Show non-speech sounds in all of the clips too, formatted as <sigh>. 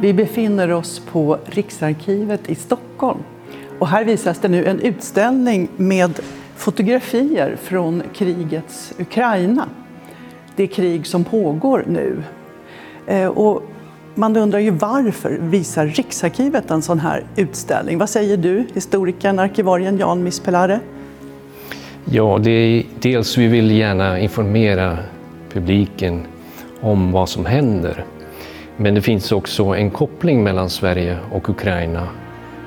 Vi befinner oss på Riksarkivet i Stockholm. Och här visas det nu en utställning med fotografier från krigets Ukraina. Det krig som pågår nu. Eh, och man undrar ju varför visar Riksarkivet en sån här utställning? Vad säger du, historikern, arkivarien Jan Mispelare? Ja, det är, dels vi vill gärna informera publiken om vad som händer men det finns också en koppling mellan Sverige och Ukraina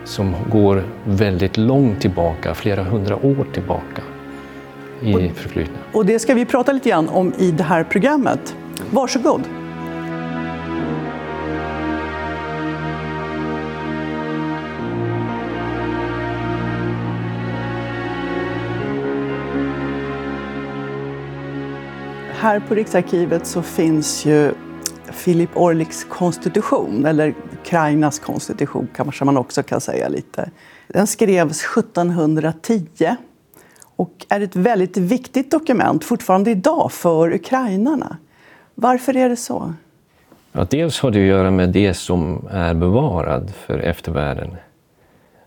som går väldigt långt tillbaka, flera hundra år tillbaka i förflutna. Och det ska vi prata lite grann om i det här programmet. Varsågod! Här på Riksarkivet så finns ju Filip Orliks konstitution, eller Ukrainas konstitution kanske man också kan säga lite. Den skrevs 1710 och är ett väldigt viktigt dokument fortfarande idag för ukrainarna. Varför är det så? Ja, dels har det att göra med det som är bevarad för eftervärlden.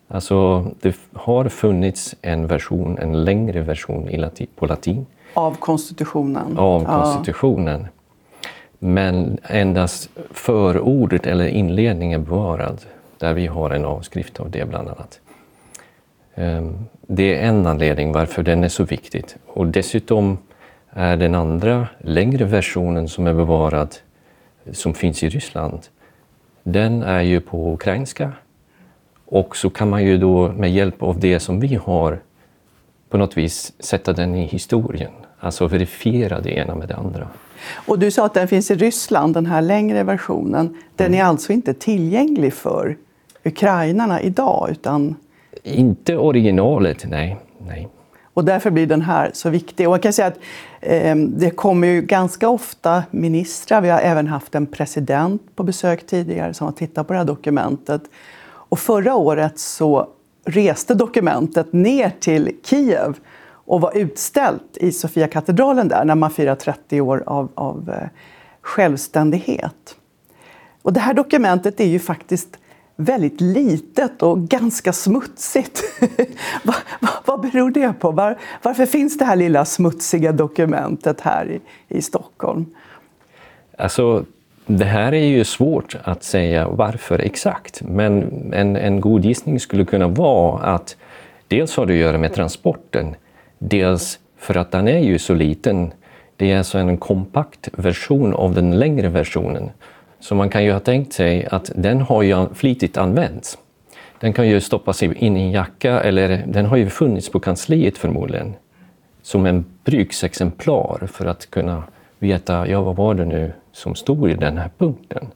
Alltså, det har funnits en version, en längre version på latin. Av konstitutionen? Av konstitutionen. Ja. Men endast förordet eller inledningen är bevarad, alltså där vi har en avskrift av det bland annat. Ehm, det är en anledning varför den är så viktig. Och dessutom är den andra, längre versionen som är bevarad, som finns i Ryssland, den är ju på ukrainska. Och så kan man ju då med hjälp av det som vi har på något vis sätta den i historien, alltså verifiera det ena med det andra. Och du sa att den finns i Ryssland, den här längre versionen. Den mm. är alltså inte tillgänglig för ukrainarna idag? Utan... Inte originalet, nej. nej. Och därför blir den här så viktig. Och man kan säga att eh, det kommer ju ganska ofta ministrar, vi har även haft en president på besök tidigare som har tittat på det här dokumentet. Och förra året så reste dokumentet ner till Kiev och var utställt i Sofiakatedralen där när man firar 30 år av, av eh, självständighet. Och det här dokumentet är ju faktiskt väldigt litet och ganska smutsigt. <laughs> vad, vad, vad beror det på? Var, varför finns det här lilla smutsiga dokumentet här i, i Stockholm? Alltså, det här är ju svårt att säga varför exakt, men en, en god gissning skulle kunna vara att dels har det att göra med transporten. Dels för att den är ju så liten. Det är alltså en kompakt version av den längre versionen. Så man kan ju ha tänkt sig att den har ju flitigt använts. Den kan ju stoppas in i en jacka eller den har ju funnits på kansliet förmodligen. Som en bruksexemplar för att kunna veta, ja vad var det nu som stod i den här punkten?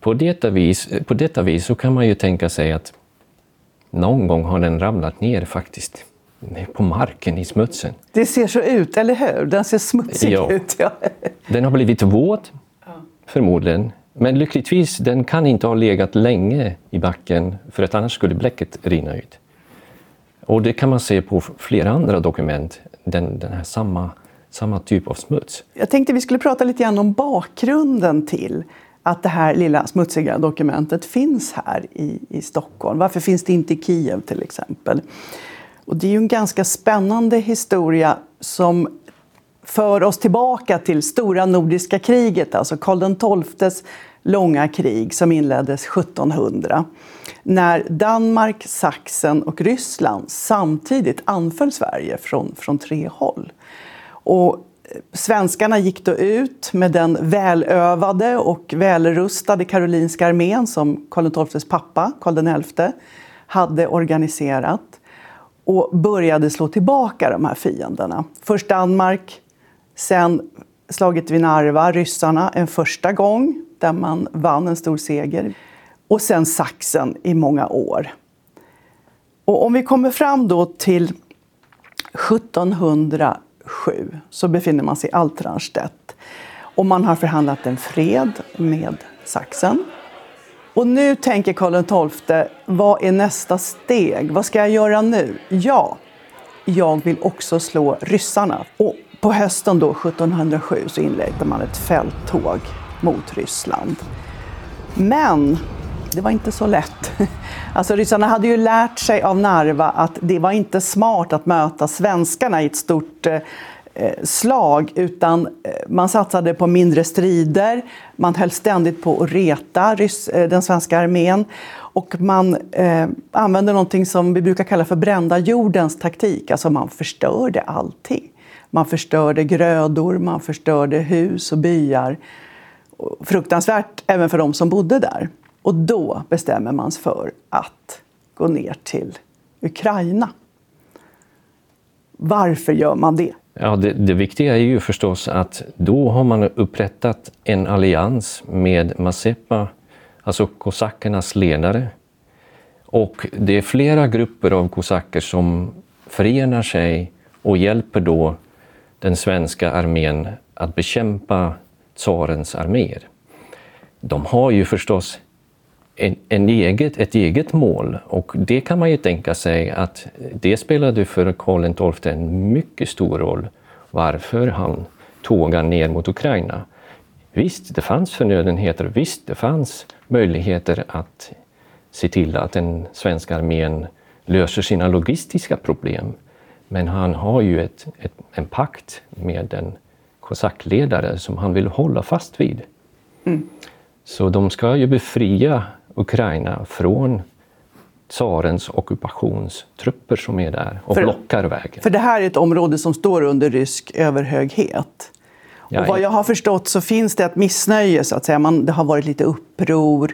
På detta vis, på detta vis så kan man ju tänka sig att någon gång har den ramlat ner faktiskt på marken i smutsen. Det ser så ut, eller hur? Den ser smutsig ja. ut. Ja. <laughs> Den har blivit våt, förmodligen. Men lyckligtvis, den kan inte ha legat länge i backen för att annars skulle bläcket rinna ut. Och det kan man se på flera andra dokument, den, den här samma, samma typ av smuts. Jag tänkte vi skulle prata lite grann om bakgrunden till att det här lilla smutsiga dokumentet finns här i, i Stockholm. Varför finns det inte i Kiev till exempel? Och det är ju en ganska spännande historia som för oss tillbaka till stora nordiska kriget, alltså Karl XIIs långa krig som inleddes 1700 när Danmark, Sachsen och Ryssland samtidigt anföll Sverige från, från tre håll. Och svenskarna gick då ut med den välövade och välrustade karolinska armén som Karl XIIs pappa, Karl XI, hade organiserat och började slå tillbaka de här fienderna. Först Danmark, sen slaget vid Narva, ryssarna, en första gång där man vann en stor seger. och sen Sachsen i många år. Och om vi kommer fram då till 1707 så befinner man sig i Altranstedt och man har förhandlat en fred med Sachsen. Och nu tänker Karl XII, vad är nästa steg? Vad ska jag göra nu? Ja, jag vill också slå ryssarna. Och på hösten då, 1707 så inledde man ett fälttåg mot Ryssland. Men det var inte så lätt. <laughs> Alltså ryssarna hade ju lärt sig av Narva att det var inte smart att möta svenskarna i ett stort eh, Eh, slag utan eh, man satsade på mindre strider, man höll ständigt på att reta eh, den svenska armén och man eh, använde någonting som vi brukar kalla för brända jordens taktik, alltså man förstörde allting. Man förstörde grödor, man förstörde hus och byar. Fruktansvärt även för de som bodde där. Och då bestämmer man sig för att gå ner till Ukraina. Varför gör man det? Ja, det, det, viktiga är ju förstås att då har man upprättat en allians med Mazepa, alltså kosackernas ledare. Och det är flera grupper av kosacker som förenar sig och hjälper då den svenska armén att bekämpa tsarens arméer. De har ju förstås en, en eget, ett eget mål och det kan man ju tänka sig att det spelade för Karl XII en mycket stor roll varför han tågade ner mot Ukraina. Visst, det fanns förnödenheter, visst, det fanns möjligheter att se till att den svenska armén löser sina logistiska problem. Men han har ju ett, ett, en pakt med en kosackledare som han vill hålla fast vid. Mm. Så de ska ju befria Ukraina från tsarens ockupationstrupper som är där och för, blockar vägen. För det här är ett område som står under rysk överhöghet. Och vad jag har förstått så finns det ett missnöje, så att säga. Man, det har varit lite uppror.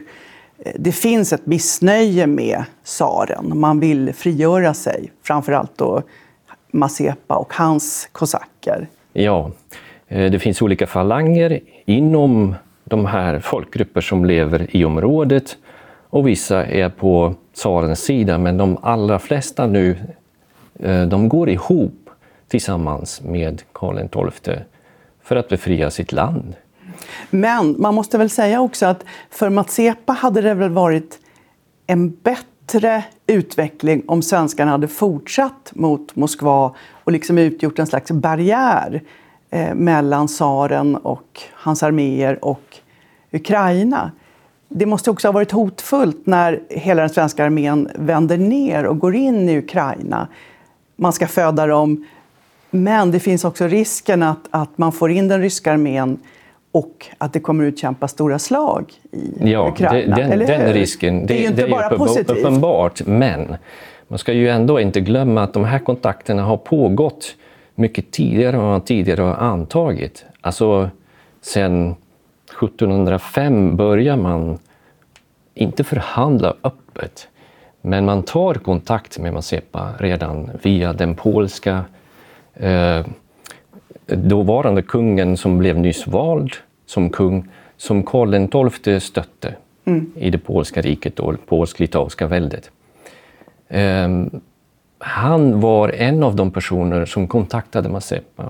Det finns ett missnöje med tsaren. Man vill frigöra sig, framförallt då Mazepa och hans kosacker. Ja, eh, det finns olika falanger inom de här folkgrupper som lever i området och vissa är på tsarens sida, men de allra flesta nu eh, de går ihop tillsammans med Karl XII för att befria sitt land. Men man måste väl säga också att för Matsepa hade det väl varit en bättre utveckling om svenskarna hade fortsatt mot Moskva och liksom utgjort en slags barriär eh, mellan tsaren och hans arméer och Ukraina. Det måste också ha varit hotfullt när hela den svenska armén vänder ner och går in i Ukraina. Man ska föda dem, men det finns också risken att, att man får in den ryska armén och att det kommer utkämpas stora slag i ja, Ukraina. Den, den risken, det, det är inte det bara positivt. uppenbart, men man ska ju ändå inte glömma att de här kontakterna har pågått mycket tidigare än man tidigare har antagit. Alltså sen 1705 börjar man inte förhandla öppet, men man tar kontakt med Mazepa redan via den polska eh, dåvarande kungen som blev nyss vald som kung, som Karl XII stötte mm. i det polska riket och polsk-litauiska väldet. Eh, han var en av de personer som kontaktade Mazepa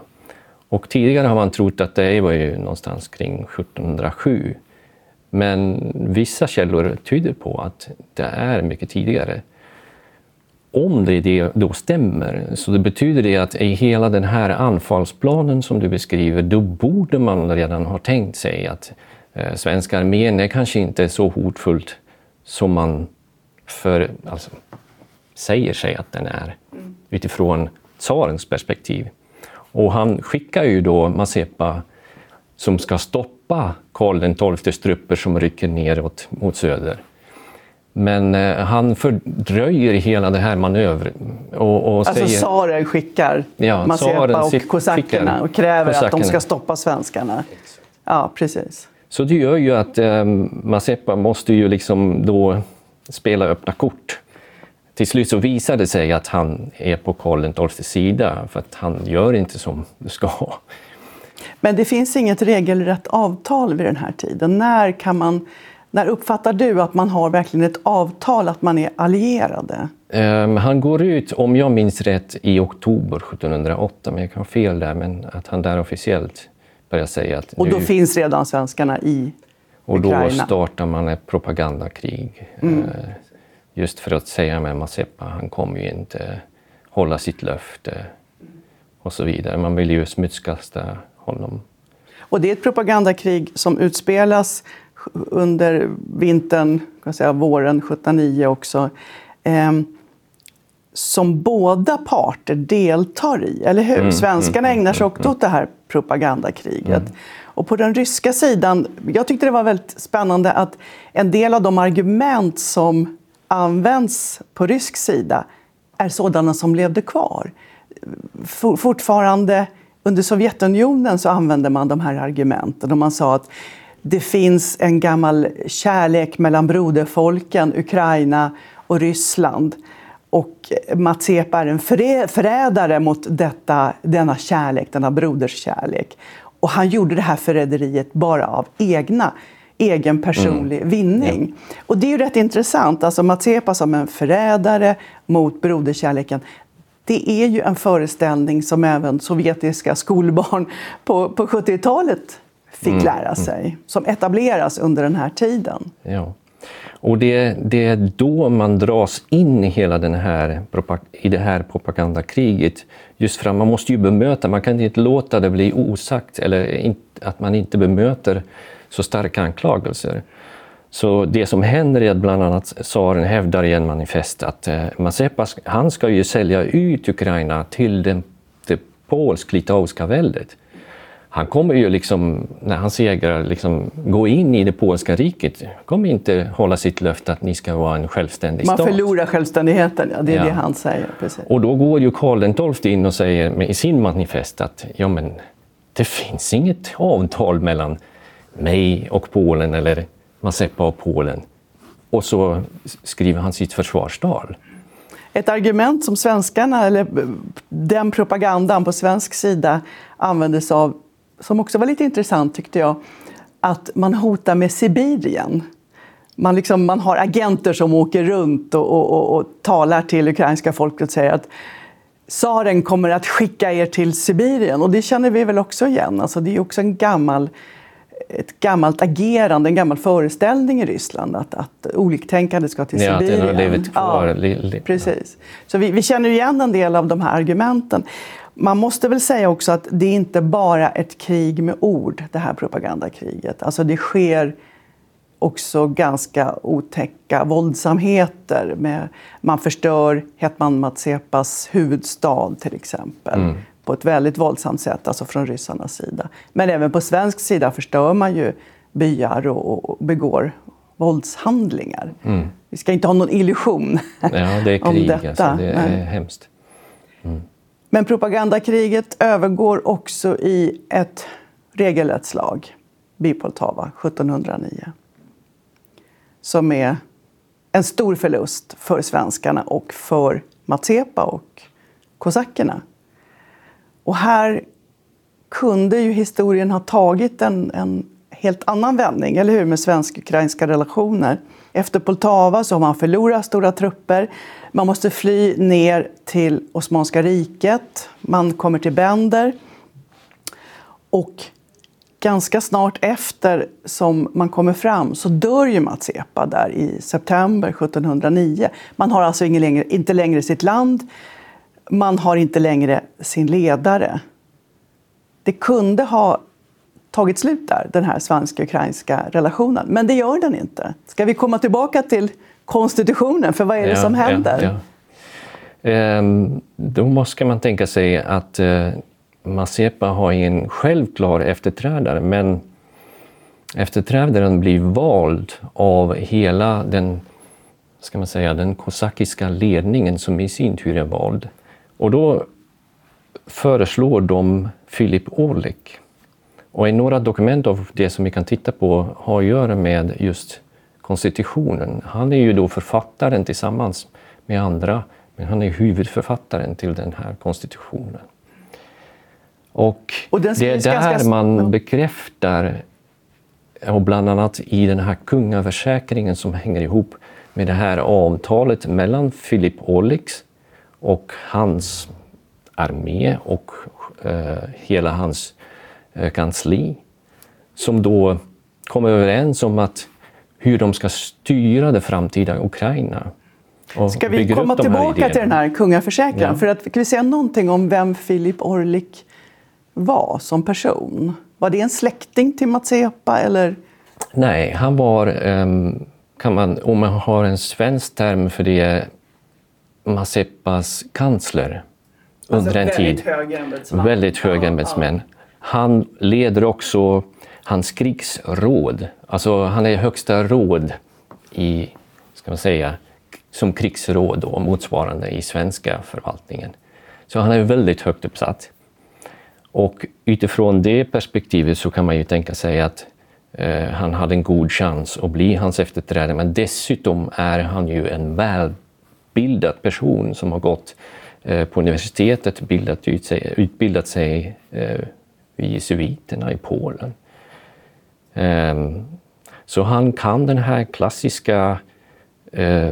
och tidigare har man trott att det var ju någonstans kring 1707. Men vissa källor tyder på att det är mycket tidigare. Om det då stämmer, så det betyder det att i hela den här anfallsplanen som du beskriver, då borde man redan ha tänkt sig att eh, svenska armén är kanske inte så hotfullt som man för, alltså, säger sig att den är mm. utifrån tsarens perspektiv. Och han skickar ju då Mazepa som ska stoppa Karl XIIs trupper som rycker neråt mot söder. Men eh, han fördröjer hela det här manövern. Och, och alltså säger, tsaren skickar ja, Mazepa och kosackerna och kräver kosackerna. att de ska stoppa svenskarna. Ja, precis. Så det gör ju att eh, Mazepa måste ju liksom då spela öppna kort till slut så visar det sig att han är på Karl XIIs sida för att han gör inte som det ska. Men det finns inget regelrätt avtal vid den här tiden. När kan man När uppfattar du att man har verkligen ett avtal, att man är allierade? Um, han går ut, om jag minns rätt, i oktober 1708, men jag kan ha fel där, men att han där officiellt börjar säga att... Och då finns redan svenskarna i och Ukraina? Då startar man ett propagandakrig. Mm. Just för att säga med Mazeppa, han kommer ju inte hålla sitt löfte och så vidare. Man vill ju smutskasta honom. Och det är ett propagandakrig som utspelas under vintern, kan säga, våren 1709 också. Eh, som båda parter deltar i, eller hur? Mm, Svenskarna mm, ägnar sig mm, också mm. åt det här propagandakriget. Mm. Och på den ryska sidan, jag tyckte det var väldigt spännande att en del av de argument som används på rysk sida är sådana som levde kvar. Fortfarande under Sovjetunionen så använde man de här argumenten och man sa att det finns en gammal kärlek mellan broderfolken, Ukraina och Ryssland. Och Mazepa är en förrädare mot detta, denna kärlek, denna broderskärlek. Och han gjorde det här förräderiet bara av egna, egen personlig mm. vinning. Ja. Och det är ju rätt intressant. Alltså Mazepa som en förrädare mot broderkärleken det är ju en föreställning som även sovjetiska skolbarn på, på 70-talet fick mm. lära mm. sig, som etableras under den här tiden. Ja. Och det, det, är då man dras in i hela den här, i det här propagandakriget. Just för att man måste ju bemöta, man kan inte låta det bli osagt eller att man inte bemöter så starka anklagelser. Så det som händer är att bland annat tsaren hävdar i en manifest att eh, Mazepa han ska ju sälja ut Ukraina till den, det polsk-litauiska väldet. Han kommer ju liksom, när han segrar, liksom gå in i det polska riket. kommer inte hålla sitt löfte att ni ska vara en självständig Man stat. Man förlorar självständigheten, ja, det är ja. det han säger. Precis. Och då går ju Karl XII in och säger i sin manifest att ja, men, det finns inget avtal mellan mig och Polen eller Mazepa och Polen. Och så skriver han sitt försvarstal. Ett argument som svenskarna, eller den propagandan på svensk sida användes av, som också var lite intressant tyckte jag, att man hotar med Sibirien. Man, liksom, man har agenter som åker runt och, och, och, och talar till ukrainska folket och säger att tsaren kommer att skicka er till Sibirien. Och det känner vi väl också igen. Alltså, det är också en gammal ett gammalt agerande, en gammal föreställning i Ryssland att, att oliktänkande ska till ja, Sibirien. Att den har levt kvar. Ja, precis. Så vi, vi, känner igen en del av de här argumenten. Man måste väl säga också att det är inte bara ett krig med ord, det här propagandakriget. Alltså det sker också ganska otäcka våldsamheter. Med, man förstör Hetman Matsepas huvudstad till exempel. Mm på ett väldigt våldsamt sätt, alltså från ryssarnas sida. Men även på svensk sida förstör man ju byar och, och begår våldshandlingar. Mm. Vi ska inte ha någon illusion ja, det är <laughs> krig, om detta. Alltså, det är hemskt. Mm. Men propagandakriget övergår också i ett regelrätt slag vid Poltava 1709. Som är en stor förlust för svenskarna och för Matsepa och kosackerna. Och här kunde ju historien ha tagit en, en helt annan vändning, eller hur, med svensk-ukrainska relationer. Efter Poltava så har man förlorat stora trupper. Man måste fly ner till Osmanska riket. Man kommer till Bender. Och ganska snart efter som man kommer fram så dör ju Mats Epa där i september 1709. Man har alltså inte längre sitt land man har inte längre sin ledare. Det kunde ha tagit slut där, den här svensk-ukrainska relationen. Men det gör den inte. Ska vi komma tillbaka till konstitutionen? För vad är det ja, som händer? Ja, ja. Ehm, då måste man tänka sig att eh, Mazepa har en självklar efterträdare, men efterträdaren blir vald av hela den, ska man säga, den kosakiska ledningen som i sin tur är vald. Och då föreslår de Philip Orlik. Och i några dokument av det som vi kan titta på har att göra med just konstitutionen. Han är ju då författaren tillsammans med andra, men han är huvudförfattaren till den här konstitutionen. Och, och det är där man bekräftar och bland annat i den här kungaförsäkringen som hänger ihop med det här avtalet mellan Philip Orlix och hans armé och eh, hela hans eh, kansli som då kom överens om att hur de ska styra det framtida Ukraina. Ska vi komma tillbaka till den här kungaförsäkran? Ja. För att, kan vi säga någonting om vem Philip Orlik var som person? Var det en släkting till Matsepa eller? Nej, han var, ehm, kan man, om man har en svensk term för det, Mazepas kansler under alltså en tid. Hög ämbetsman. Väldigt hög ämbetsmän. Han leder också hans krigsråd. Alltså han är högsta råd i, ska man säga, som krigsråd och motsvarande i svenska förvaltningen. Så han är väldigt högt uppsatt. Och utifrån det perspektivet så kan man ju tänka sig att eh, han hade en god chans att bli hans efterträdare. Men dessutom är han ju en utbildad person som har gått eh, på universitetet, bildat ut sig, utbildat sig eh, i jesuiterna i Polen. Ehm, så han kan den här klassiska eh,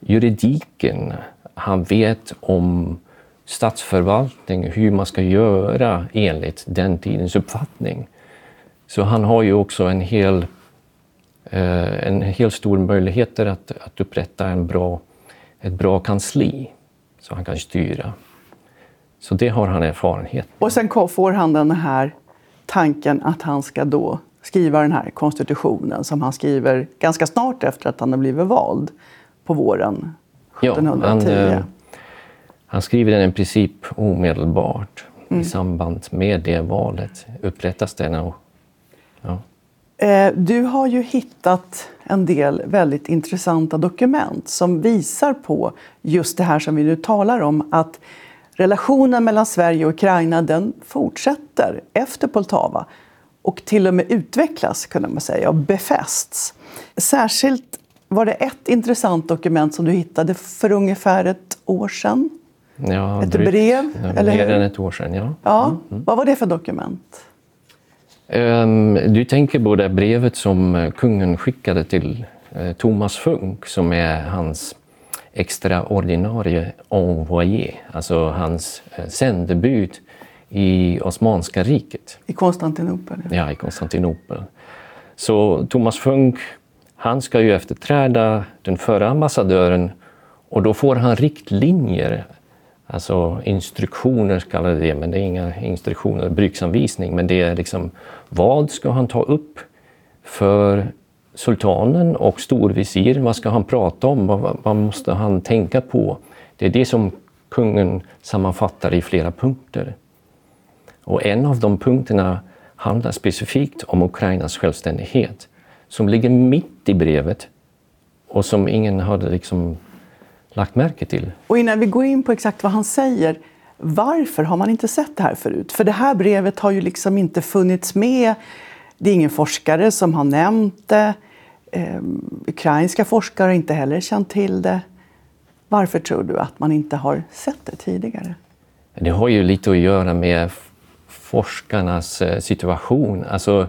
juridiken. Han vet om statsförvaltning, hur man ska göra enligt den tidens uppfattning. Så han har ju också en hel, eh, en hel stor möjligheter att, att upprätta en bra, ett bra kansli så han kan styra. Så det har han erfarenhet Och sen får han den här tanken att han ska då skriva den här konstitutionen som han skriver ganska snart efter att han har blivit vald på våren 1710. Ja, han, han skriver den i princip omedelbart mm. i samband med det valet. Upprättas den. Och, ja. Eh, du har ju hittat en del väldigt intressanta dokument som visar på just det här som vi nu talar om, att relationen mellan Sverige och Ukraina den fortsätter efter Poltava och till och med utvecklas, kunde man säga, och befästs. Särskilt var det ett intressant dokument som du hittade för ungefär ett år sedan. Ja, ett drygt, brev? Ja, eller mer än ett år sedan, ja. ja. Mm, mm. Vad var det för dokument? Um, du tänker på det brevet som eh, kungen skickade till uh, Thomas Funk som är hans extraordinarie envoyé, alltså hans uh, sändebud i Osmanska riket. I Konstantinopel? Ja, i Konstantinopel. Så Thomas Funk, han ska ju efterträda den förra ambassadören och då får han riktlinjer, alltså instruktioner kallar det, men det är inga instruktioner, bruksanvisning, men det är liksom vad ska han ta upp för sultanen och storvisir, vad ska han prata om, vad, vad måste han tänka på? Det är det som kungen sammanfattar i flera punkter. Och en av de punkterna handlar specifikt om Ukrainas självständighet som ligger mitt i brevet och som ingen hade liksom lagt märke till. Och innan vi går in på exakt vad han säger, varför har man inte sett det här förut? För det här brevet har ju liksom inte funnits med. Det är ingen forskare som har nämnt det. Eh, ukrainska forskare har inte heller känt till det. Varför tror du att man inte har sett det tidigare? Det har ju lite att göra med forskarnas eh, situation. Alltså,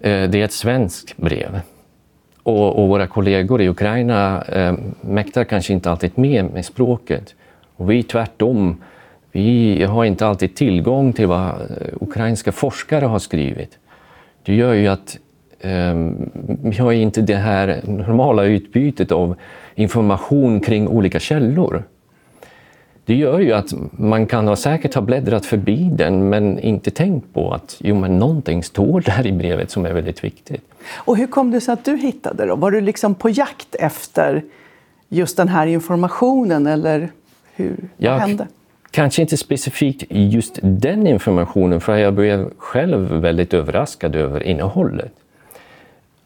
eh, det är ett svenskt brev. Och, och våra kollegor i Ukraina eh, mäktar kanske inte alltid med med språket. Och vi tvärtom, vi har inte alltid tillgång till vad eh, ukrainska forskare har skrivit. Det gör ju att eh, vi har inte det här normala utbytet av information kring olika källor det gör ju att man kan ha säkert ha bläddrat förbi den men inte tänkt på att jo, men någonting står där i brevet som är väldigt viktigt. Och hur kom det sig att du hittade det? Var du liksom på jakt efter just den här informationen eller hur ja, vad hände? Kanske inte specifikt just den informationen för jag blev själv väldigt överraskad över innehållet.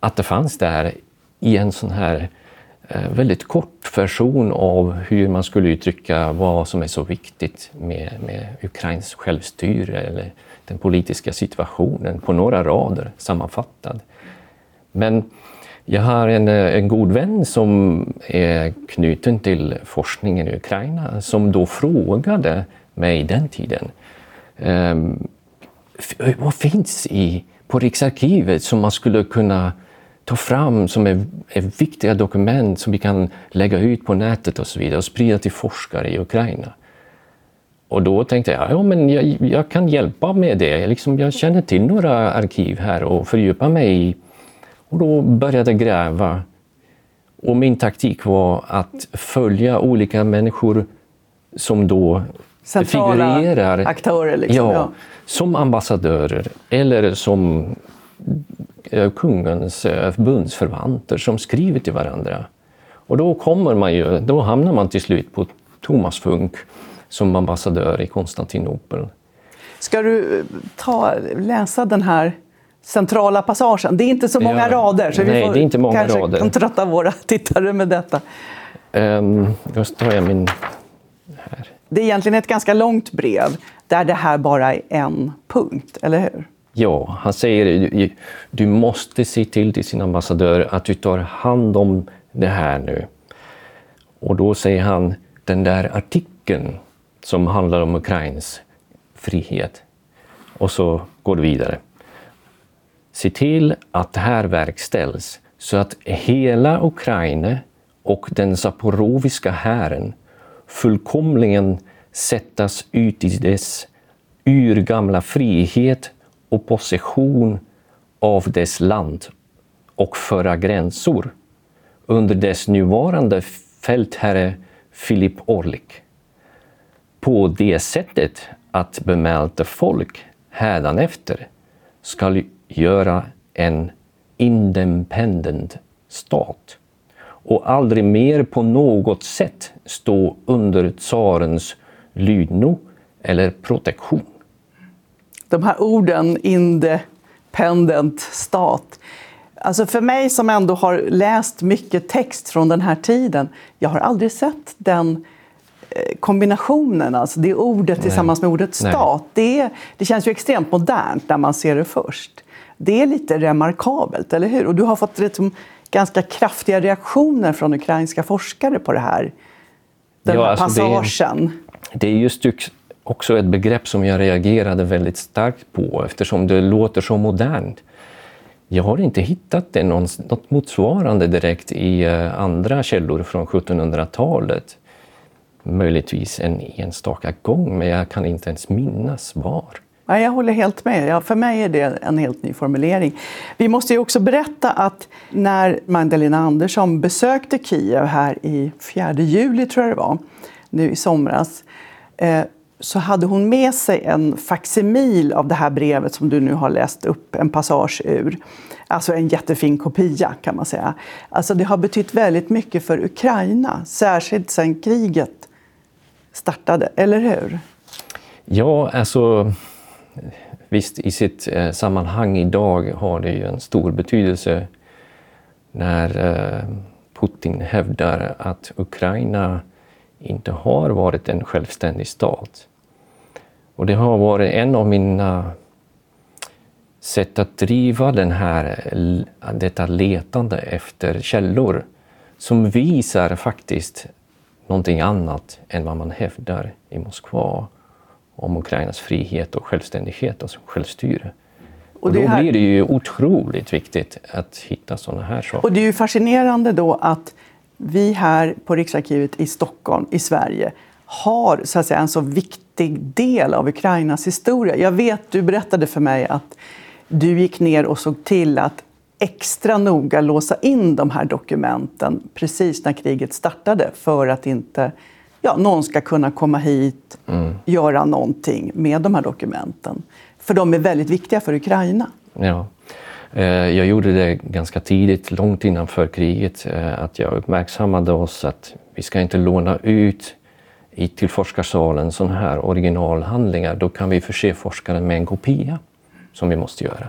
Att det fanns där i en sån här Eh, väldigt kort version av hur man skulle uttrycka vad som är så viktigt med, med Ukrains självstyre eller den politiska situationen på några rader sammanfattad. Men jag har en, eh, en god vän som är knuten till forskningen i Ukraina som då frågade mig den tiden eh, vad finns i på Riksarkivet som man skulle kunna ta fram som är, är viktiga dokument som vi kan lägga ut på nätet och så vidare och sprida till forskare i Ukraina. Och då tänkte jag, ja men jag, jag kan hjälpa med det. Liksom, jag känner till några arkiv här och fördjupa mig i. Och då började jag gräva. Och min taktik var att följa olika människor som då Centrala figurerar aktörer liksom, ja, ja. som ambassadörer eller som kungens eh, bundsförvanter som skriver till varandra. Och då kommer man ju, då hamnar man till slut på Thomas Funk som ambassadör i Konstantinopel. Ska du eh, ta, läsa den här centrala passagen? Det är inte så många Ja, rader, så nej, vi får det är inte många kanske rader. kan trötta våra <laughs> tittare med detta. Um, då tar jag min... Det är egentligen ett ganska långt brev där det här bara är en punkt, eller hur? Ja, han säger du- du måste se till till sin ambassadör att du tar hand om det här nu. Och då säger han den där artikeln som handlar om Ukrains frihet. Och så går det vidare. Se till att det här verkställs så att hela Ukraina och den zaporoviska hären fullkomligen sättas ut i dess urgamla frihet och possession av dess land och föra gränser under dess nuvarande fältherre Filip Orlik. På det sättet att bemälta folk hädanefter skall göra en independent stat och aldrig mer på något sätt stå under tsarens lydno eller protektion. De här orden, independent stat. Alltså för mig som ändå har läst mycket text från den här tiden, jag har aldrig sett den eh, kombinationen, alltså det ordet tillsammans med ordet Nej. stat. Det, det känns ju extremt modernt när man ser det först. Det är lite remarkabelt, eller hur? Och du har fått liksom ganska kraftiga reaktioner från ukrainska forskare på det här. Den Ja, här alltså det- passagen. Det är just också ett begrepp som jag reagerade väldigt starkt på eftersom det låter så modernt. Jag har inte hittat det någon, något motsvarande direkt i eh, andra källor från 1700-talet. Möjligtvis en enstaka gång, men jag kan inte ens minnas var. Ja, jag håller helt med. Ja, för mig är det en helt ny formulering. Vi måste ju också berätta att när Magdalena Andersson besökte Kiev här i 4 juli, tror jag det var, nu i somras, eh, så hade hon med sig en facsimil av det här brevet som du nu har läst upp en passage ur. Alltså en jättefin kopia kan man säga. Alltså det har betytt väldigt mycket för Ukraina, särskilt sedan kriget startade, eller hur? Ja, alltså visst i sitt eh, sammanhang idag har det ju en stor betydelse när eh, Putin hävdar att Ukraina inte har varit en självständig stat. Och det har varit en av mina sätt att driva den här, detta letande efter källor som visar faktiskt någonting annat än vad man hävdar i Moskva om Ukrainas frihet och självständighet och självstyre. Och, Och det då här- blir det ju otroligt viktigt att hitta sådana här saker. Och det är ju fascinerande då att vi här på Riksarkivet i Stockholm, i Sverige, har så att säga, en så viktig del av Ukrainas historia. Jag vet, du berättade för mig att du gick ner och såg till att extra noga låsa in de här dokumenten precis när kriget startade för att inte ja, någon ska kunna komma hit, göra någonting med de här dokumenten. För de är väldigt viktiga för Ukraina. Ja. Eh, Jag gjorde det ganska tidigt, långt innanför kriget, eh, att jag uppmärksammade oss att vi ska inte låna ut i, till forskarsalen sådana här originalhandlingar. Då kan vi förse forskaren med en kopia, som vi måste göra.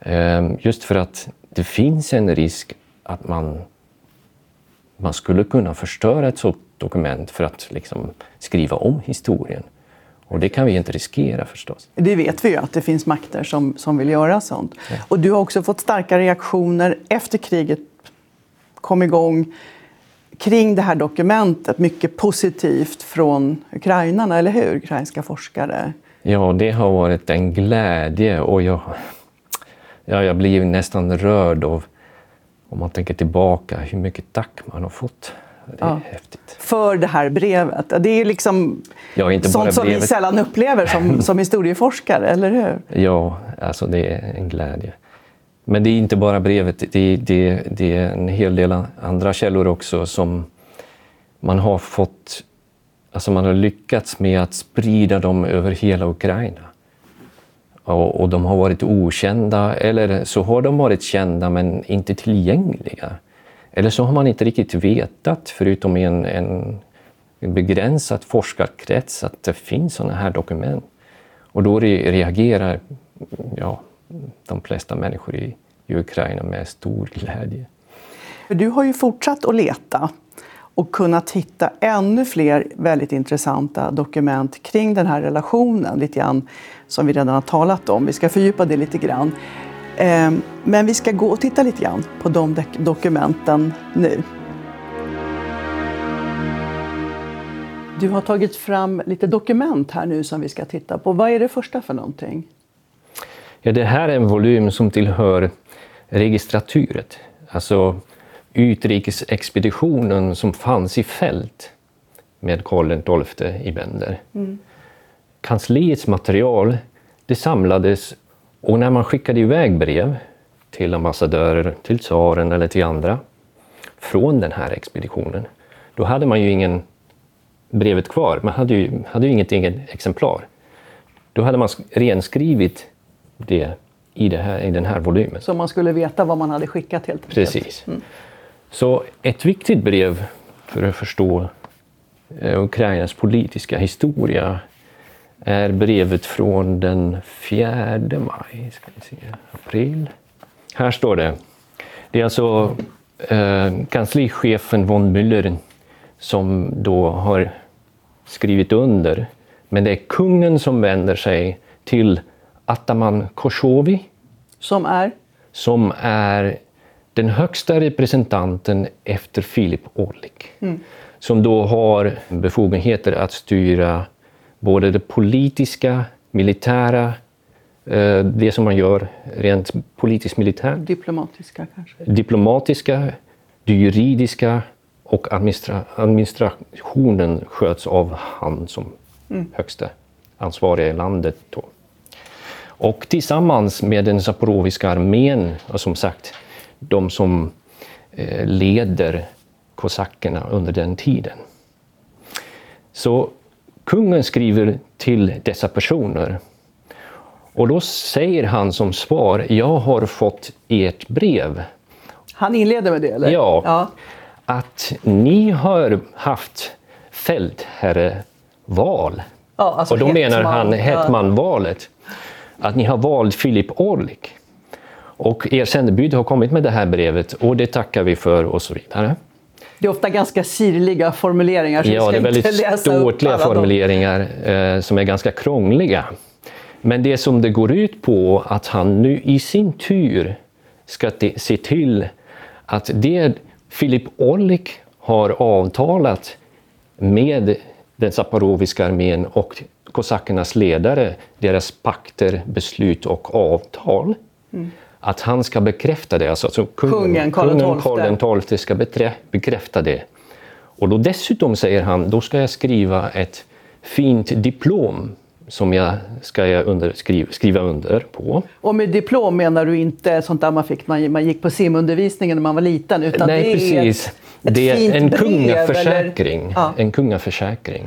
Eh, Just för att det finns en risk att man, man skulle kunna förstöra ett sådant dokument för att liksom skriva om historien. Och det kan vi inte riskera förstås. Det vet vi ju att det finns makter som, som vill göra sånt. Och du har också fått starka reaktioner efter kriget kom igång kring det här dokumentet. Mycket positivt från ukrainarna, eller hur? Ukrainska forskare. Ja, det har varit en glädje och jag, ja, jag blir nästan rörd av, om man tänker tillbaka, hur mycket tack man har fått. Det Ja. häftigt. För det här brevet. Det är liksom Ja, inte sånt som vi brevet. sällan upplever som, som historieforskare, eller hur? Ja, alltså det är en glädje. Men det är inte bara brevet, det, det, det är en hel del andra källor också som man har fått, alltså man har lyckats med att sprida dem över hela Ukraina. Och, och de har varit okända, eller så har de varit kända men inte tillgängliga. Eller så har man inte riktigt vetat, förutom i en, en, begränsad forskarkrets, att det finns sådana här dokument. Och då re- reagerar ja, de flesta människor i, i Ukraina med stor glädje. Du har ju fortsatt att leta och kunnat hitta ännu fler väldigt intressanta dokument kring den här relationen, lite grann som vi redan har talat om. Vi ska fördjupa det lite grann. Ehm, men vi ska gå och titta lite grann på de dokumenten nu. Du har tagit fram lite dokument här nu som vi ska titta på. Vad är det första för någonting? Ja, det här är en volym som tillhör registraturet, alltså utrikesexpeditionen som fanns i fält med Karl XII i Bender. Kansliets material det samlades och när man skickade iväg brev till ambassadörer, till tsaren eller till andra från den här expeditionen, då hade man ju ingen brevet kvar. Man hade ju, hade ju inget eget exemplar. Då hade man sk- renskrivit det i, det här, i den här volymen. Så man skulle veta vad man hade skickat helt enkelt. Precis. Så ett viktigt brev för att förstå eh, Ukrainas politiska historia är brevet från den 4 maj, ska vi se, april. Här står det. Det är alltså eh, kanslichefen von Müller som då har skrivit under. Men det är kungen som vänder sig till Ataman Koshovi Som är? som är den högsta representanten efter Filip Orlik. Som då har befogenheter att styra både det politiska, militära, eh, det som man gör rent politiskt militärt, Diplomatiska kanske? diplomatiska, det juridiska och administra administrationen sköts av han som högsta ansvariga i landet. Då. Och tillsammans med den zaporoviska armén, och som sagt, de som eh, leder kosackerna under den tiden. Så kungen skriver till dessa personer och då säger han som svar, jag har fått ert brev Han inleder med det, eller? Ja. ja. att ni har haft fältherreval. Ja, alltså och då menar han ja. Att ni har valt Filip Orlik. Och er sändebud har kommit med det här brevet och det tackar vi för och så vidare. Det är ofta ganska sirliga formuleringar. Så Ja, ska det är väldigt ståtliga formuleringar eh, som är ganska krångliga. Men det som det går ut på att han nu i sin tur ska se till att det Filip Orlik har avtalat med den zaporoviska armén och kosackernas ledare, deras pakter, beslut och avtal. Att han ska bekräfta det. Alltså, alltså Kungen, Karl kungen. Karl XII ska bekräfta det. Och då dessutom säger han, då ska jag skriva ett fint diplom som jag ska jag under, skriva, skriva under på. Och med diplom menar du inte sånt där man fick när man gick på simundervisningen när man var liten? Utan Nej, det är precis. Ett, ett det är en kungaförsäkring. Eller? Ja. En kungaförsäkring.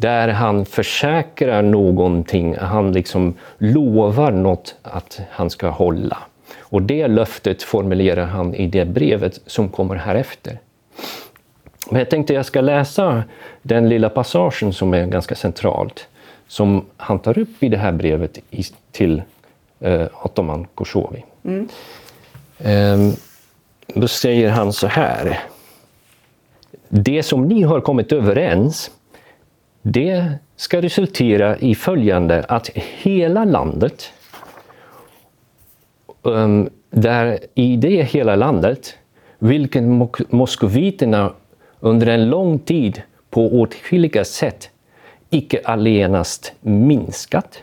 Där han försäkrar någonting, han liksom lovar något att han ska hålla. Och det löftet formulerar han i det brevet som kommer här efter. Men jag tänkte jag ska läsa den lilla passagen som är ganska centralt, som han tar upp i det här brevet till eh, Ataman Koshovi. Ehm, då säger han så här. Det som ni har kommit överens, det ska resultera i följande att hela landet, um, där i det hela landet, vilket mok- moskoviterna under en lång tid på åtskilliga sätt icke allenast minskat,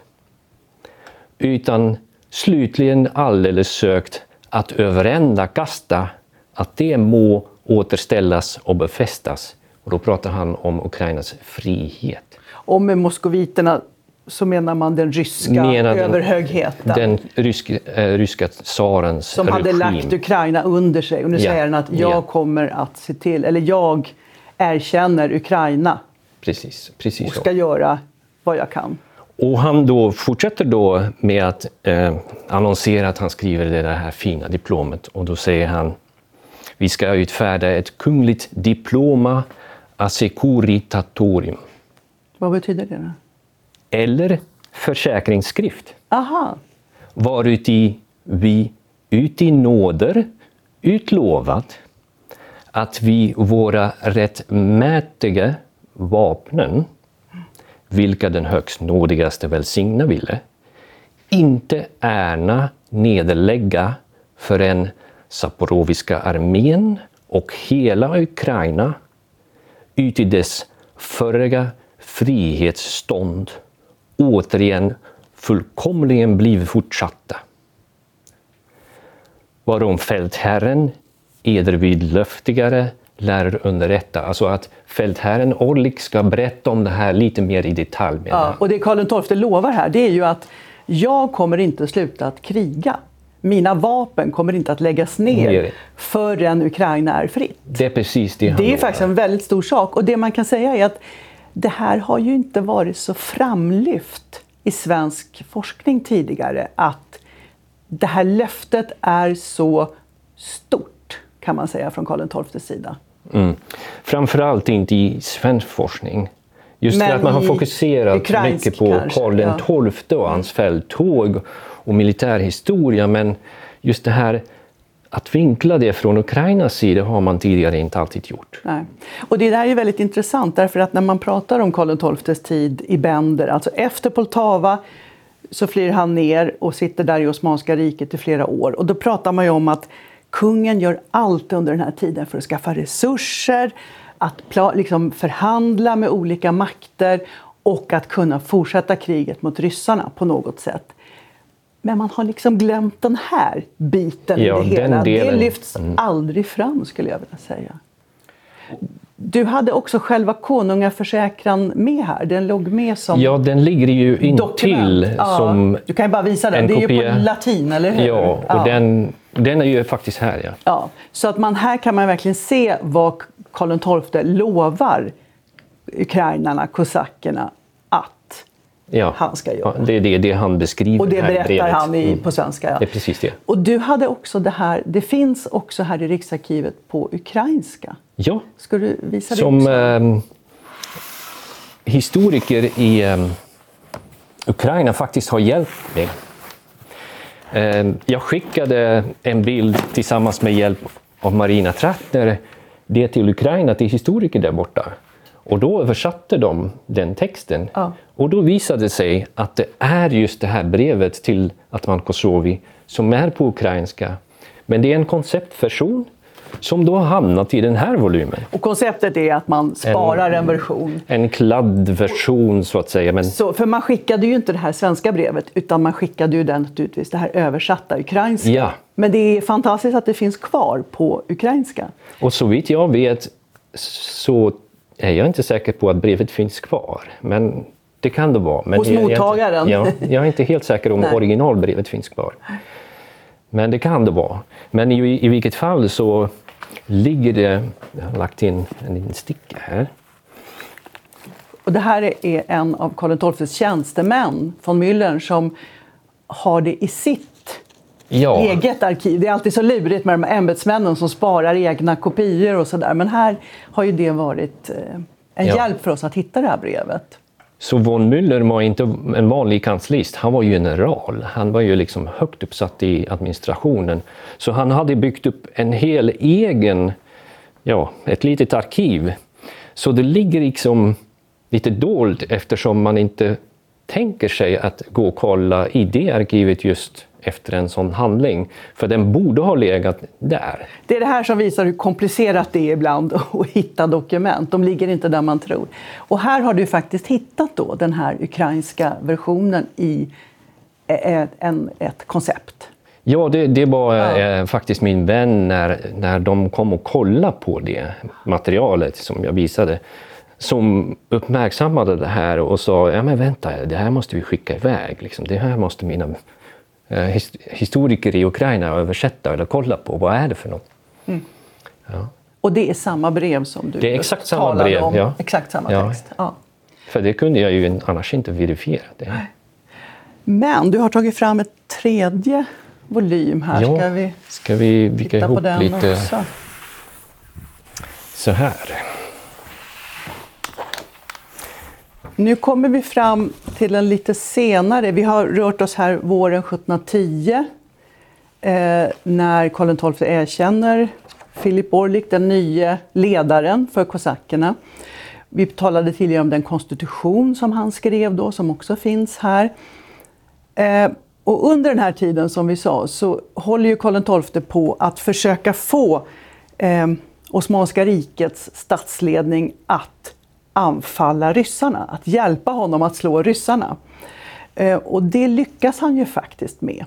utan slutligen alldeles sökt att överända kasta, att det må återställas och befästas. Och då pratar han om Ukrainas frihet. Och med moskoviterna så menar man den ryska menar överhögheten? Den rysk, äh, ryska tsarens Som hade regim. lagt Ukraina under sig. Och nu ja. säger han att jag ja. kommer att se till, eller jag erkänner Ukraina. Precis, precis och ska så. göra vad jag kan. Och han då fortsätter då med att eh, annonsera att han skriver det här fina diplomet och då säger han vi ska utfärda ett kungligt diploma assecuritatorium. Vad betyder det? Då? Eller försäkringsskrift. Aha. Varuti vi uti nåder utlovat att vi våra rättmätiga vapnen vilka den högst nådigaste välsigna ville, inte ärna nederlägga förrän Saporoviska armén och hela Ukraina uti dess förra frihetsstånd återigen fullkomligen blivit fortsatta. Varom fältherren edervid löftigare lär underrätta. Alltså att fältherren Orlik ska berätta om det här lite mer i detalj. Ja, och det Karl XII lovar här det är ju att jag kommer inte sluta att kriga. Mina vapen kommer inte att läggas ner, förrän Ukraina är fritt. Det är precis det han Det är faktiskt en väldigt stor sak. Och det man kan säga är att det här har ju inte varit så framlyft i svensk forskning tidigare att det här löftet är så stort, kan man säga, från Karl XIIs sida. Mm. Framförallt inte i svensk forskning. Just Men för att man har fokuserat mycket på kanske, Karl XII och hans fälttåg och militärhistoria. Men just det här att vinkla det från Ukrainas sida har man tidigare inte alltid gjort. Nej. Och det där är väldigt intressant därför att när man pratar om Karl XIIs tid i Bender, alltså efter Poltava så flyr han ner och sitter där i Osmanska riket i flera år. Och då pratar man ju om att kungen gör allt under den här tiden för att skaffa resurser, att liksom förhandla med olika makter och att kunna fortsätta kriget mot ryssarna på något sätt. Men man har liksom glömt den här biten ja, i det hela. Delen. Det lyfts mm. aldrig fram skulle jag vilja säga. Du hade också själva konungaförsäkran med här. Den låg med som Ja, den ligger ju intill ja, som Du kan ju bara visa den. Det är ju på latin, eller hur? Ja, och ja. Den, den är ju faktiskt här. Ja. ja. Så att man, här kan man verkligen se vad Karl XII lovar ukrainarna, kosackerna, ja. han ska göra. Ja, det är det, det han beskriver Och det berättar brevet. han i, mm. på svenska. Ja. Det är precis det. Och du hade också det här, det finns också här i Riksarkivet på ukrainska. Ja. Ska du visa det Som också? Eh, historiker i eh, Ukraina faktiskt har hjälpt mig. Eh, jag skickade en bild tillsammans med hjälp av Marina Trattner det till Ukraina, till historiker där borta. Och då översatte de den texten. Ja. Och då visade det sig att det är just det här brevet till Atman Kosovi som är på ukrainska. Men det är en konceptversion som då har hamnat i den här volymen. Och konceptet är att man sparar en, en version? En kladdversion så att säga. Men... Så, för man skickade ju inte det här svenska brevet utan man skickade ju den naturligtvis det här översatta ukrainska. Ja. Men det är fantastiskt att det finns kvar på ukrainska. Och så vitt jag vet så är jag inte säker på att brevet finns kvar. Men det kan det vara. Men Hos jag, mottagaren? Jag, ja, jag är inte helt säker om <laughs> originalbrevet finns kvar. Men det kan det vara. Men i, i vilket fall så ligger det, jag har lagt in en liten sticka här. Och det här är en av Karl XIIs tjänstemän, von Müllern, som har det i sitt ja. eget arkiv. Det är alltid så lurigt med de här ämbetsmännen som sparar egna kopior och sådär. Men här har ju det varit eh, en ja. hjälp för oss att hitta det här brevet. Så von Müller var inte en vanlig kanslist, han var general. Han var ju liksom högt uppsatt i administrationen. Så han hade byggt upp en hel egen, ja, ett litet arkiv. Så det ligger liksom lite dolt eftersom man inte tänker sig att gå och kolla i det arkivet just efter en sån handling. För den borde ha legat där. Det är det här som visar hur komplicerat det är ibland <laughs> att hitta dokument. De ligger inte där man tror. Och här har du faktiskt hittat då den här ukrainska versionen i är en, ett koncept. Ja, det, det var ja. eh, faktiskt min vän när, när de kom och kollade på det materialet som jag visade som uppmärksammade det här och sa ja men vänta, det här måste vi skicka iväg. Liksom. Det här måste mina eh, historiker i Ukraina översätta eller kolla på. Vad är det för något? Mm. Ja. Och det är samma brev som du Det är exakt samma brev, om? ja. Exakt samma ja. text? Ja. För det kunde jag ju annars inte verifiera. Det. Men du har tagit fram ett tredje volym här. Ja, ska vi, ska vi vika ihop lite också? så här. Nu kommer vi fram till en lite senare, vi har rört oss här våren 1710 eh, när Karl XII erkänner Filip Orlik, den nya ledaren för kosackerna. Vi talade tidigare om den konstitution som han skrev då, som också finns här. Eh, och under den här tiden, som vi sa, så håller ju Karl XII på att försöka få eh, Osmanska rikets statsledning att anfalla ryssarna, att hjälpa honom att slå ryssarna. Eh, och det lyckas han ju faktiskt med.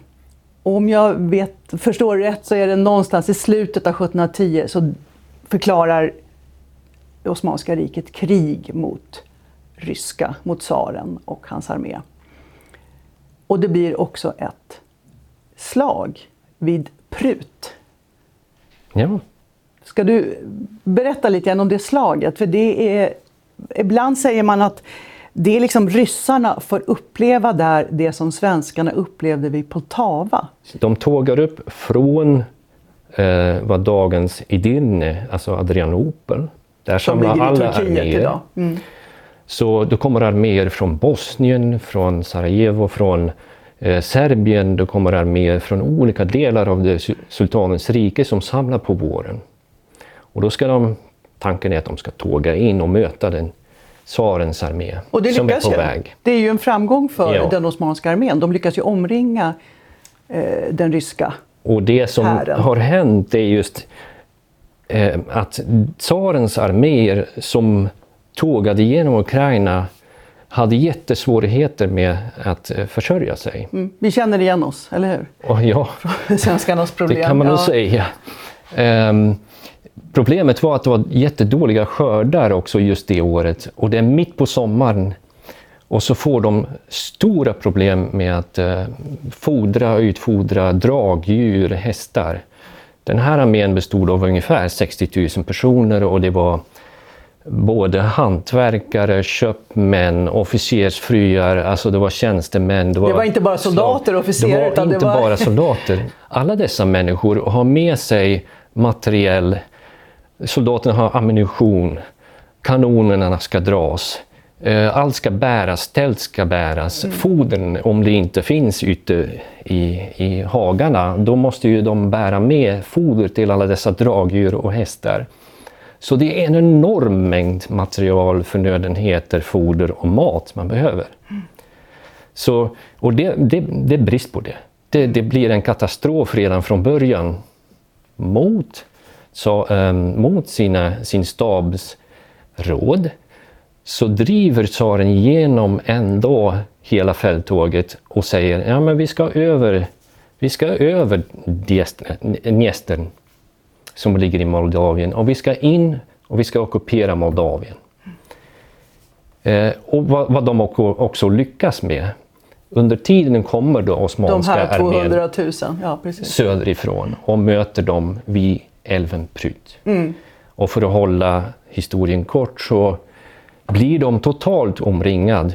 Och om jag vet, förstår rätt så är det någonstans i slutet av 1710 så förklarar Osmanska riket krig mot ryska, mot tsaren och hans armé. Och det blir också ett slag vid Prut. Ja. Ska du berätta lite grann om det slaget? För det är ibland säger man att det är liksom ryssarna får uppleva där det som svenskarna upplevde vid Poltava. De tågar upp från eh, vad dagens Edirne, alltså Adrianopel. Där samlar alla arméer. Mm. Så då kommer arméer från Bosnien, från Sarajevo, från eh, Serbien. Det kommer arméer från olika delar av det sultanens rike som samlar på våren. Och då ska de Tanken är att de ska tåga in och möta den tsarens armé och det som är på ju. väg. Det är ju en framgång för ja. den osmanska armén. De lyckas ju omringa eh, den ryska Och det som hären. har hänt är just eh, att tsarens arméer som tågade genom Ukraina hade jättesvårigheter med att eh, försörja sig. Mm. Vi känner igen oss, eller hur? Ja, <laughs> Svenskarnas problem. Det kan man nog säga. Um, Problemet var att det var jättedåliga skördar också just det året och det är mitt på sommaren. Och så får de stora problem med att eh, fodra och utfodra dragdjur, hästar. Den här armén bestod av ungefär 60 000 personer och det var både hantverkare, köpmän, officersfruar, alltså det var tjänstemän. Det var, det var inte bara soldater och officerare? Det var inte det var... bara soldater. Alla dessa människor har med sig materiell soldaterna har ammunition, kanonerna ska dras, eh, allt ska bäras, tält ska bäras, mm. fodern om det inte finns ute i, i hagarna, då måste ju de bära med foder till alla dessa dragdjur och hästar. Så det är en enorm mängd material, förnödenheter, foder och mat man behöver. Mm. Så, och det, det, det är brist på det. det. Det blir en katastrof redan från början mot så, um, mot sina, sin stabs råd så driver tsaren igenom ändå hela fälttåget och säger ja men vi ska över, vi ska över Dnestern som ligger i Moldavien och vi ska in och vi ska ockupera Moldavien. Eh, och vad, vad, de också lyckas med. Under tiden kommer då Osmanska armén ja, söderifrån och möter dem vid älven Prut. Mm. Och för att hålla historien kort så blir de totalt omringad.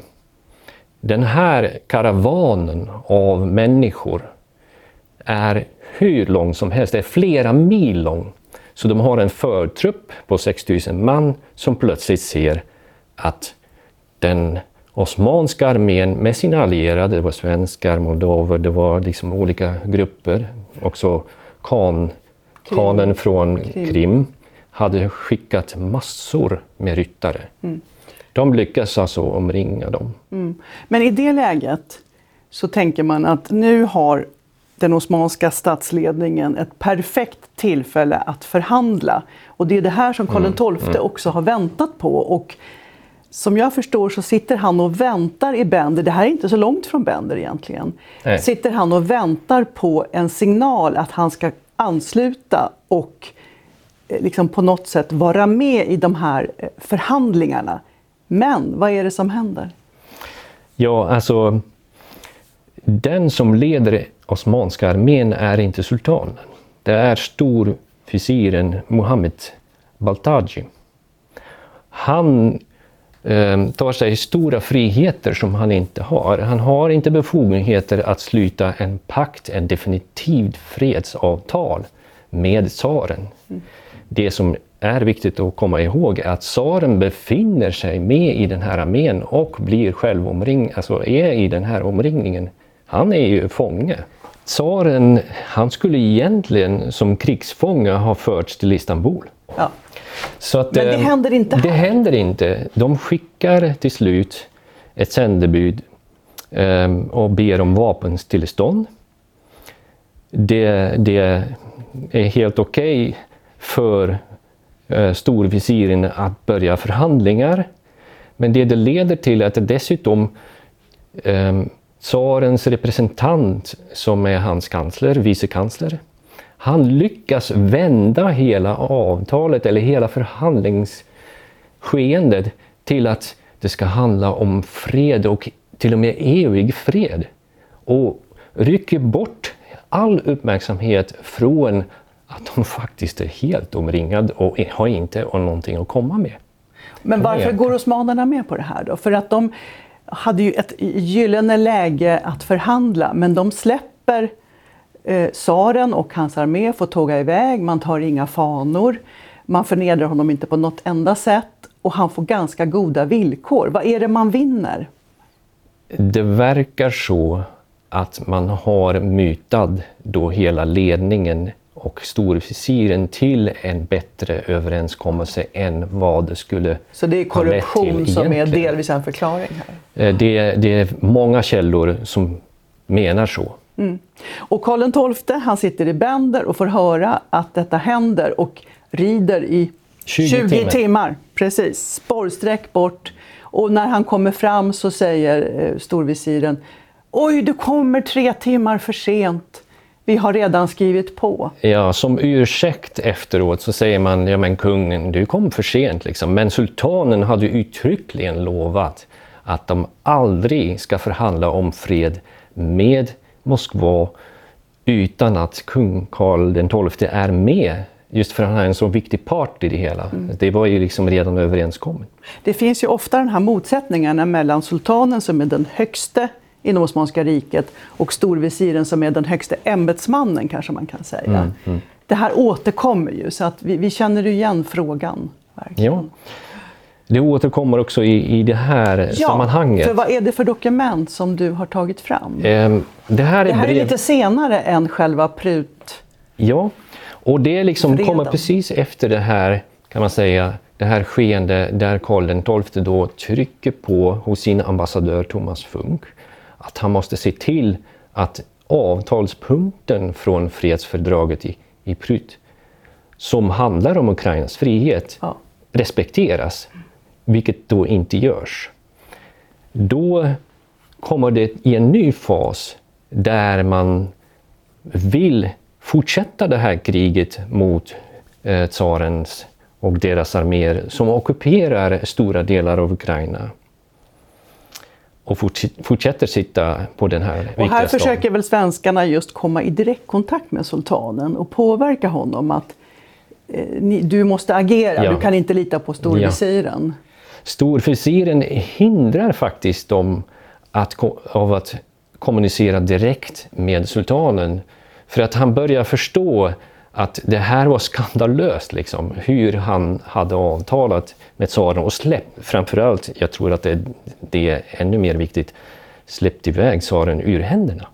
Den här karavanen av människor är hur lång som helst, det är flera mil lång. Så de har en förtrupp på 6000 man som plötsligt ser att den Osmanska armén med sina allierade, det var svenskar, moldaver, det var liksom olika grupper, också kan Khanen från Krim. Krim. hade skickat massor med ryttare. Mm. De lyckas alltså omringa dem. Mm. Men i det läget så tänker man att nu har den osmanska statsledningen ett perfekt tillfälle att förhandla. Och det är det här som Karl XII mm. mm. också har väntat på. Och som jag förstår så sitter han och väntar i Bender, det här är inte så långt från Bender egentligen, Nej. sitter han och väntar på en signal att han ska ansluta och eh, liksom på något sätt vara med i de här eh, förhandlingarna. Men vad är det som händer? Ja, alltså den som leder Osmanska armén är inte sultanen. Det är storfisiren Muhammed Baltaji. Han Ehm, tar sig stora friheter som han inte har. Han har inte befogenheter att sluta en pakt, en definitivt fredsavtal med tsaren. Det som är viktigt att komma ihåg är att tsaren befinner sig med i den här armén och blir själv omring, alltså är i den här omringningen. Han är ju fånge. Tsaren, han skulle egentligen som krigsfånge ha förts till Istanbul. Ja. Så att, Men det eh, händer inte Det här. händer inte. De skickar till slut ett sändebud eh, och ber om vapenstillestånd. Det, det är helt okej för eh, storvisiren att börja förhandlingar. Men det det leder till är att det dessutom tsarens representant som är hans kansler, vicekansler, han lyckas vända hela avtalet eller hela förhandlingsskeendet till att det ska handla om fred och till och med evig fred. Och rycker bort all uppmärksamhet från att de faktiskt är helt omringade och har inte någonting att komma med. Men varför går osmanerna med på det här då? För att de hade ju ett gyllene läge att förhandla, men de släpper eh, och hans armé, får tåga iväg, man tar inga fanor, man förnedrar honom inte på något enda sätt och han får ganska goda villkor. Vad är det man vinner? Det verkar så att man har mytad då hela ledningen och storvisiren till en bättre överenskommelse än vad det skulle Så det är korruption som är delvis en förklaring här. Eh, Det, det är många källor som menar så. Och Karl XII han sitter i Bender och får höra att detta händer och rider i 20 20, timmar. timmar. Precis, spårsträck bort. Och när han kommer fram så säger eh, storvisiren Oj, du kommer tre timmar för sent. Vi har redan skrivit på. Ja, som ursäkt efteråt så säger man, ja men kungen, du kom för sent liksom. Men sultanen hade uttryckligen lovat att de aldrig ska förhandla om fred med Moskva utan att kung Karl XII är med. Just för att han är en så viktig part i det hela. Det var ju liksom redan överenskommet. Det finns ju ofta den här motsättningarna mellan sultanen som är den högste inom Osmanska riket och storvisiren som är den högste ämbetsmannen kanske man kan säga. Det här återkommer ju så att vi, vi känner igen frågan. Verkligen. Ja. Det återkommer också i, i det här sammanhanget. för vad är det för dokument som du har tagit fram? Ehm, det här är, Det här är brev... lite senare än själva prut... Ja, och det liksom Freden. kommer precis efter det här, kan man säga, det här skeende där Karl XII då trycker på hos sin ambassadör Thomas Funk att han måste se till att avtalspunkten från fredsfördraget i, i Prut som handlar om Ukrainas frihet Ja. respekteras, vilket då inte görs. Då kommer det i en ny fas där man vill fortsätta det här kriget mot eh, tsarens och deras arméer som ockuperar stora delar av Ukraina och forts- fortsätter sitta på den här viktiga Och här staden. försöker väl svenskarna just komma i direktkontakt med sultanen och påverka honom att eh, ni, du måste agera, Ja. du kan inte lita på storvisiren. Storfisiren hindrar faktiskt dem att, av att kommunicera direkt med sultanen. För att han börjar förstå att det här var skandalöst, liksom, hur han hade avtalat med tsaren och släppt, framförallt, jag tror att det, det är ännu mer viktigt, släppt iväg tsaren ur händerna.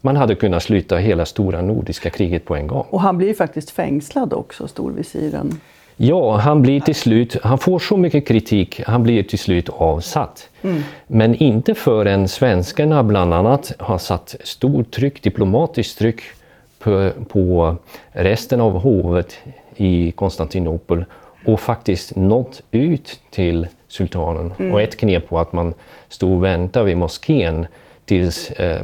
Man hade kunnat sluta hela stora nordiska kriget på en gång. Och han blir ju faktiskt fängslad också, storvisiren. Ja, han blir till slut, han får så mycket kritik, han blir till slut avsatt. Men inte förrän svenskarna bland annat har satt stort tryck, diplomatiskt tryck på, på resten av hovet i Konstantinopel och faktiskt nått ut till sultanen. Och ett knep var att man stod och väntade vid moskén tills eh,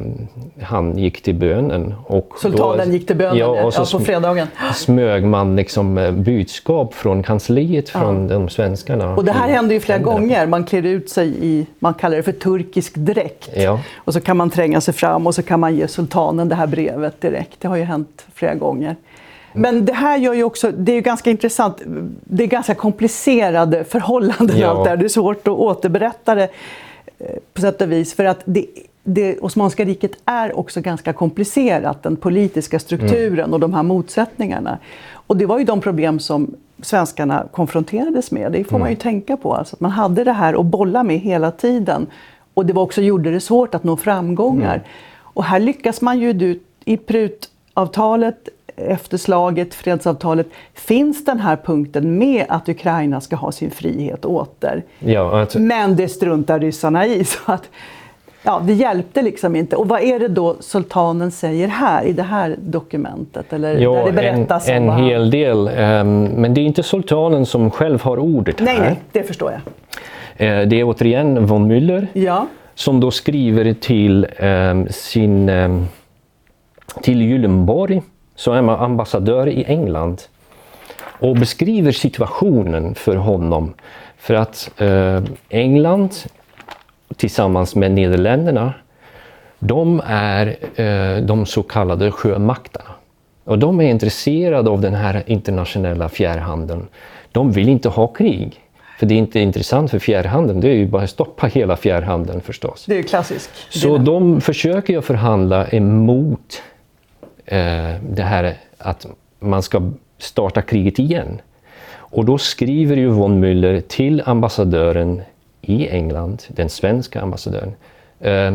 han gick till bönen. Och Sultanen då, gick till bönen ja, och så ja, på fredagen. smög man liksom eh, budskap från kansliet från de svenskarna. Och det här händer ju flera gånger. Man klär ut sig i, man kallar det för turkisk dräkt. Ja. Och så kan man tränga sig fram och så kan man ge sultanen det här brevet direkt. Det har ju hänt flera gånger. Men det här gör ju också, det är ju ganska intressant, det är ganska komplicerade förhållanden Ja. allt det här. Det är svårt att återberätta det eh, på sätt och vis. För att det, det Osmanska riket är också ganska komplicerat, den politiska strukturen och de här motsättningarna. Och det var ju de problem som svenskarna konfronterades med. Det får man ju tänka på. Alltså att man hade det här att bolla med hela tiden. Och det var också gjorde det svårt att nå framgångar. Och här lyckas man ju i prutavtalet efter slaget, fredsavtalet, finns den här punkten med att Ukraina ska ha sin frihet åter. Ja, att, Men det struntar ryssarna i. <laughs> Så att, ja, det hjälpte liksom inte. Och vad är det då sultanen säger här i det här dokumentet? Eller ja, där det berättas en, om en han- hel del. ehm, men det är inte sultanen som själv har ordet Nej, här. nej, det förstår jag. Eh, det är återigen von Müller. Ja, som då skriver till ehm, sin ehm, till Gyllenborg som är ambassadör i England och beskriver situationen för honom. För att eh, England tillsammans med Nederländerna de är eh, de så kallade sjömakterna. Och de är intresserade av den här internationella fjärrhandeln. De vill inte ha krig. För det är inte intressant för fjärrhandeln, det är ju bara att stoppa hela fjärrhandeln förstås. det är ju klassiskt. Så de försöker ju förhandla emot eh, det här att man ska starta kriget igen. Och då skriver ju von Müller till ambassadören i England, den svenska ambassadören. Eh,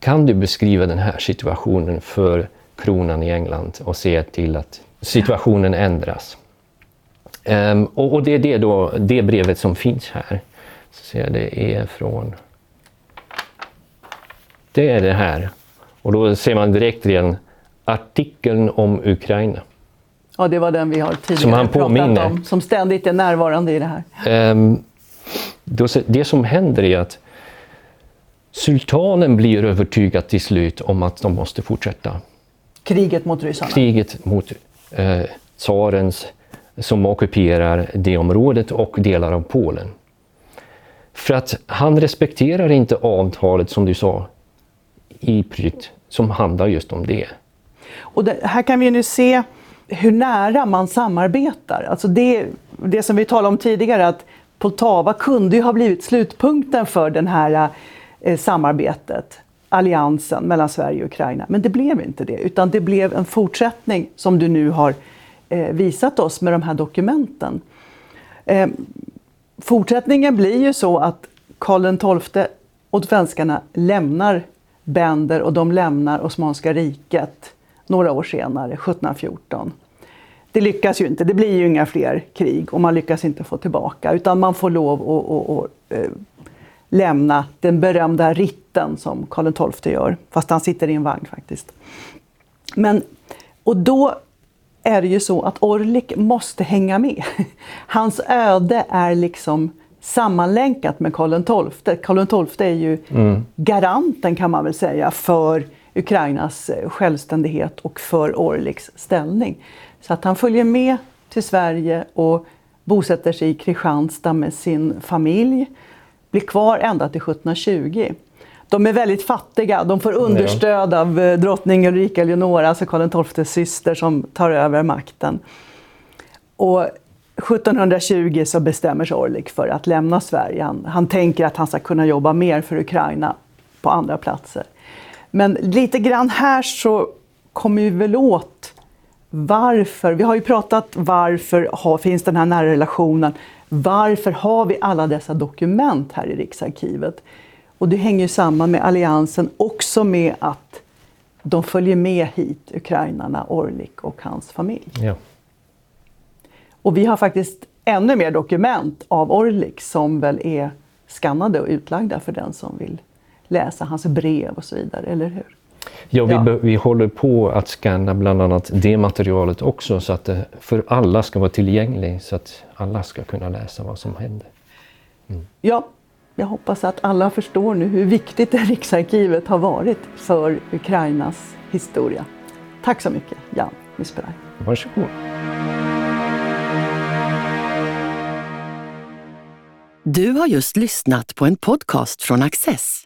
kan du beskriva den här situationen för kronan i England och se till att situationen ändras? Ehm, och, det är det, då, det brevet som finns här. Så ser det är från... Det är det här. Och då ser man direkt redan artikeln om Ukraina. Ja, det var den vi har tidigare Som han pratat om. Som ständigt är närvarande i det här. Ehm, se- det som händer är att sultanen blir övertygad till slut om att de måste fortsätta Kriget mot ryssarna. kriget mot eh, tsarens som ockuperar det området och delar av Polen. För att han respekterar inte avtalet som du sa i Pryt som handlar just om det. Och det, här kan vi nu se hur nära man samarbetar. Alltså det, det som vi talade om tidigare, att Poltava kunde ju ha blivit slutpunkten för det här eh, samarbetet, alliansen mellan Sverige och Ukraina. Men det blev inte det, utan det blev en fortsättning som du nu har eh, visat oss med de här dokumenten. Eh, fortsättningen blir ju så att Karl XII och svenskarna lämnar Bender och de lämnar Osmanska riket några år senare, 1714. Det lyckas ju inte, det blir ju inga fler krig och man lyckas inte få tillbaka utan man får lov att, att, att, eh, lämna den berömda ritten som Karl XII gör, fast han sitter i en vagn faktiskt. Men, och då är det ju så att Orlik måste hänga med. <laughs> Hans öde är liksom sammanlänkat med Karl XII. Karl XII är ju garanten kan man väl säga för Ukrainas eh, självständighet och för Orliks ställning. Så att han följer med till Sverige och bosätter sig i Kristianstad med sin familj. Blir kvar ända till 1720. De är väldigt fattiga. De får understöd av eh, drottning Ulrika Eleonora, alltså Karl XIIs syster, som tar över makten. Och 1720 så bestämmer sig Orlik för att lämna Sverige. Han, han tänker att han ska kunna jobba mer för Ukraina på andra platser. Men lite grann här så kommer vi väl åt varför. Vi har ju pratat varför har, finns den här nära relationen. Varför har vi alla dessa dokument här i Riksarkivet? Och det hänger ju samman med alliansen, också med att de följer med hit, ukrainarna, Orlik och hans familj. Ja. Och vi har faktiskt ännu mer dokument av Orlik som väl är skannade och utlagda för den som vill läsa hans brev och så vidare, eller hur? Ja, vi, Ja. vi håller på att scanna bland annat det materialet också så att det för alla ska vara tillgängligt så att alla ska kunna läsa vad som händer. Ja, jag hoppas att alla förstår nu hur viktigt det Riksarkivet har varit för Ukrainas historia. Tack så mycket, Jan Misperaj. Varsågod. Du har just lyssnat på en podcast från Access.